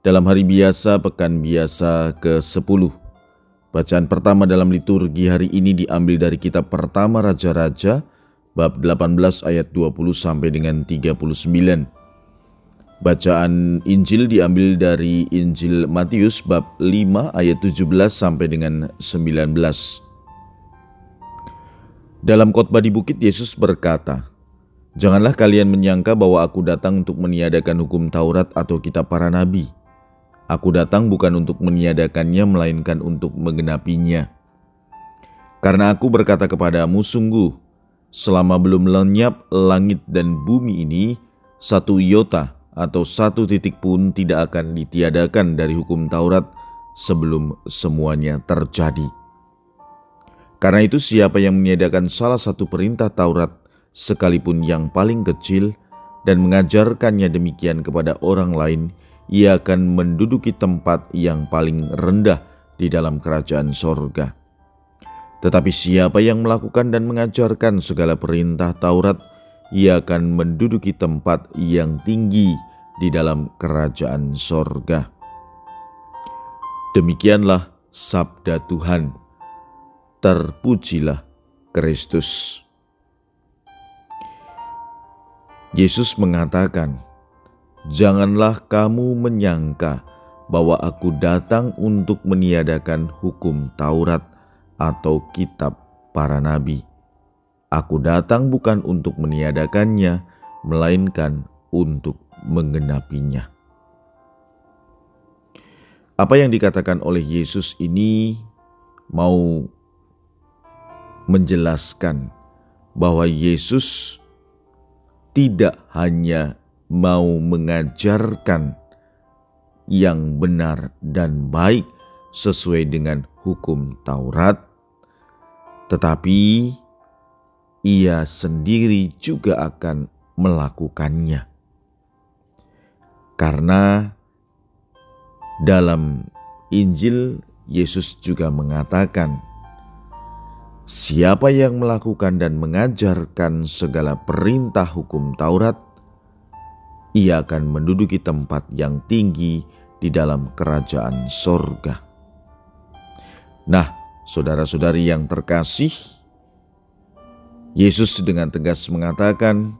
dalam hari biasa pekan biasa ke-10. Bacaan pertama dalam liturgi hari ini diambil dari kitab pertama Raja-Raja bab 18 ayat 20 sampai dengan 39. Bacaan Injil diambil dari Injil Matius bab 5 ayat 17 sampai dengan 19. Dalam khotbah di bukit Yesus berkata, Janganlah kalian menyangka bahwa aku datang untuk meniadakan hukum Taurat atau kitab para nabi. Aku datang bukan untuk meniadakannya, melainkan untuk menggenapinya. Karena aku berkata kepadamu, sungguh, selama belum lenyap langit dan bumi ini, satu iota atau satu titik pun tidak akan ditiadakan dari hukum Taurat sebelum semuanya terjadi. Karena itu siapa yang meniadakan salah satu perintah Taurat, sekalipun yang paling kecil, dan mengajarkannya demikian kepada orang lain, ia akan menduduki tempat yang paling rendah di dalam kerajaan sorga. Tetapi siapa yang melakukan dan mengajarkan segala perintah Taurat, ia akan menduduki tempat yang tinggi di dalam kerajaan sorga. Demikianlah sabda Tuhan. Terpujilah Kristus. Yesus mengatakan, Janganlah kamu menyangka bahwa aku datang untuk meniadakan hukum Taurat atau kitab para nabi. Aku datang bukan untuk meniadakannya, melainkan untuk menggenapinya. Apa yang dikatakan oleh Yesus ini mau menjelaskan bahwa Yesus tidak hanya mau mengajarkan yang benar dan baik sesuai dengan hukum Taurat, tetapi ia sendiri juga akan melakukannya. Karena dalam Injil Yesus juga mengatakan, "Siapa yang melakukan dan mengajarkan segala perintah hukum Taurat, ia akan menduduki tempat yang tinggi di dalam kerajaan sorga. Nah, saudara-saudari yang terkasih, Yesus dengan tegas mengatakan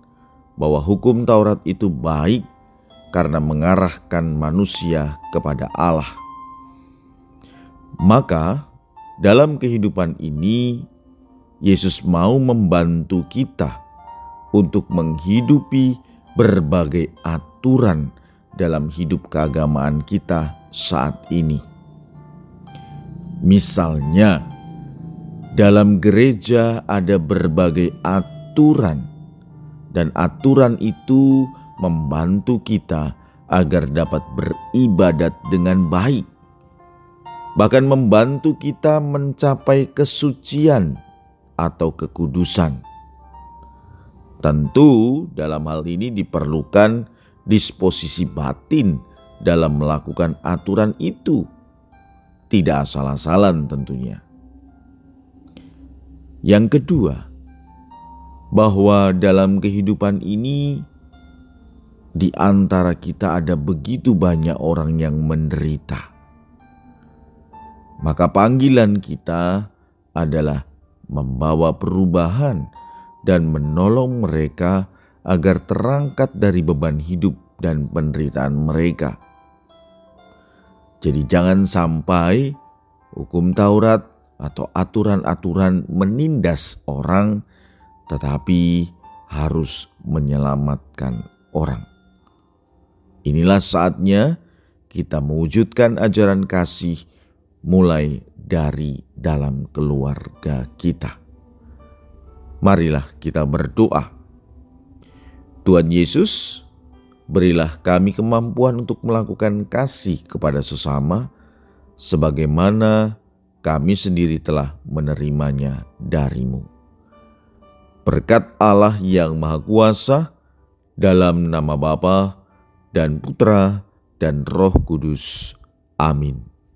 bahwa hukum Taurat itu baik karena mengarahkan manusia kepada Allah. Maka, dalam kehidupan ini, Yesus mau membantu kita untuk menghidupi berbagai aturan dalam hidup keagamaan kita saat ini. Misalnya, dalam gereja ada berbagai aturan, dan aturan itu membantu kita agar dapat beribadat dengan baik, bahkan membantu kita mencapai kesucian atau kekudusan. Tentu, dalam hal ini diperlukan disposisi batin dalam melakukan aturan itu, tidak asal-asalan tentunya. Yang kedua, bahwa dalam kehidupan ini di antara kita ada begitu banyak orang yang menderita. Maka panggilan kita adalah membawa perubahan dan menolong mereka agar terangkat dari beban hidup dan penderitaan mereka. Jadi, jangan sampai hukum Taurat atau aturan-aturan menindas orang, tetapi harus menyelamatkan orang. Inilah saatnya kita mewujudkan ajaran kasih mulai dari dalam keluarga kita. Marilah kita berdoa. Tuhan Yesus, berilah kami kemampuan untuk melakukan kasih kepada sesama sebagaimana kami sendiri telah menerimanya darimu. Berkat Allah yang Maha Kuasa, dalam nama Bapa dan Putra dan Roh Kudus. Amin.